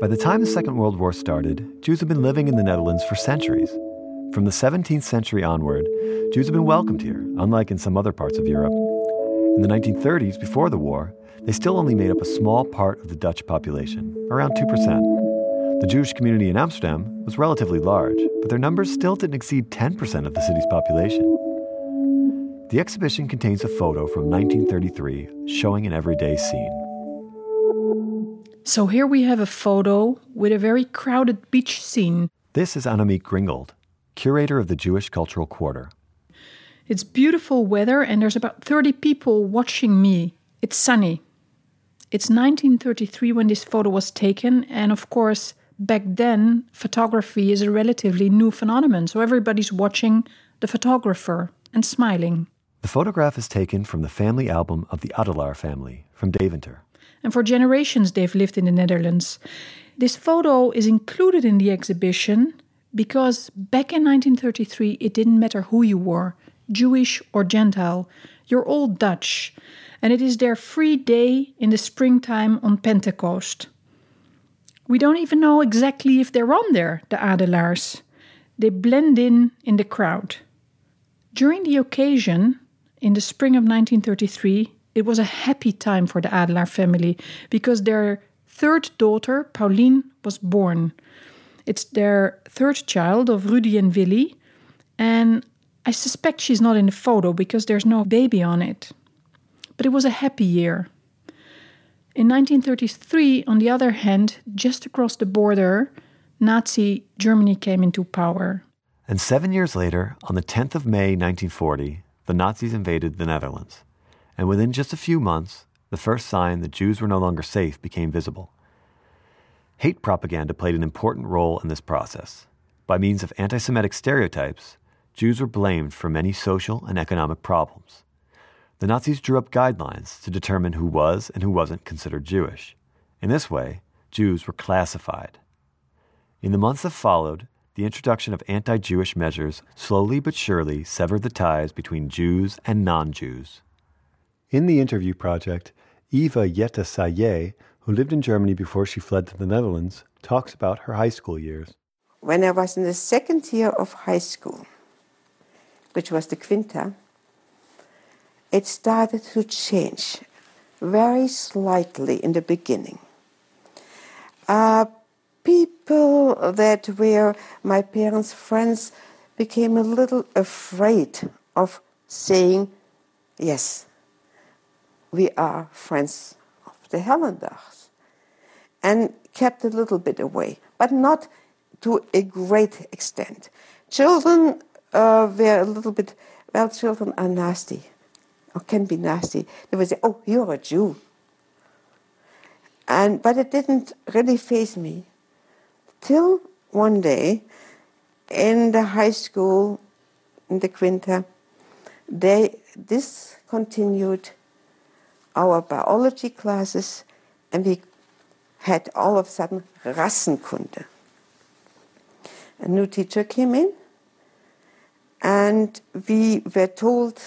By the time the Second World War started, Jews had been living in the Netherlands for centuries. From the 17th century onward, Jews have been welcomed here, unlike in some other parts of Europe. In the 1930s, before the war, they still only made up a small part of the Dutch population, around 2%. The Jewish community in Amsterdam was relatively large, but their numbers still didn't exceed 10% of the city's population. The exhibition contains a photo from 1933 showing an everyday scene. So here we have a photo with a very crowded beach scene. This is Annemiek Gringold, curator of the Jewish Cultural Quarter. It's beautiful weather, and there's about 30 people watching me. It's sunny. It's 1933 when this photo was taken, and of course, back then, photography is a relatively new phenomenon, so everybody's watching the photographer and smiling. The photograph is taken from the family album of the Adelaar family from Deventer and for generations they've lived in the Netherlands. This photo is included in the exhibition because back in 1933 it didn't matter who you were, Jewish or Gentile, you're all Dutch, and it is their free day in the springtime on Pentecost. We don't even know exactly if they're on there, the Adelaars. They blend in in the crowd. During the occasion, in the spring of 1933, it was a happy time for the Adelaar family because their third daughter, Pauline, was born. It's their third child of Rudy and Willy, and I suspect she's not in the photo because there's no baby on it. But it was a happy year. In 1933, on the other hand, just across the border, Nazi Germany came into power. And seven years later, on the 10th of May 1940, the Nazis invaded the Netherlands and within just a few months, the first sign that Jews were no longer safe became visible. Hate propaganda played an important role in this process. By means of anti Semitic stereotypes, Jews were blamed for many social and economic problems. The Nazis drew up guidelines to determine who was and who wasn't considered Jewish. In this way, Jews were classified. In the months that followed, the introduction of anti Jewish measures slowly but surely severed the ties between Jews and non Jews. In the interview project, Eva Jette Saye, who lived in Germany before she fled to the Netherlands, talks about her high school years. When I was in the second year of high school, which was the Quinta, it started to change very slightly in the beginning. Uh, people that were my parents' friends became a little afraid of saying yes we are friends of the Hellendags and kept a little bit away, but not to a great extent. Children uh, were a little bit, well, children are nasty or can be nasty. They would say, oh, you're a Jew. And, but it didn't really faze me. Till one day in the high school, in the Quinta, they discontinued our biology classes and we had all of a sudden Rassenkunde. A new teacher came in and we were told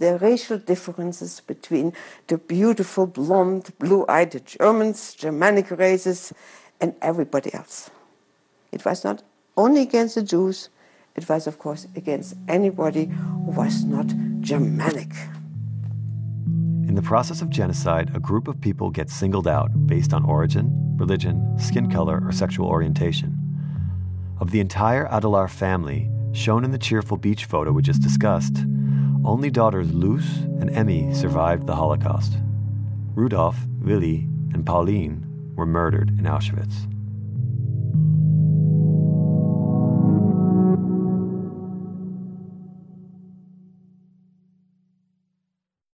the racial differences between the beautiful blonde, blue-eyed Germans, Germanic races, and everybody else. It was not only against the Jews, it was, of course, against anybody who was not Germanic. In the process of genocide, a group of people gets singled out based on origin, religion, skin color, or sexual orientation. Of the entire Adelaar family, shown in the cheerful beach photo we just discussed, only daughters Loes and Emmy survived the Holocaust. Rudolf, Willy, and Pauline were murdered in Auschwitz.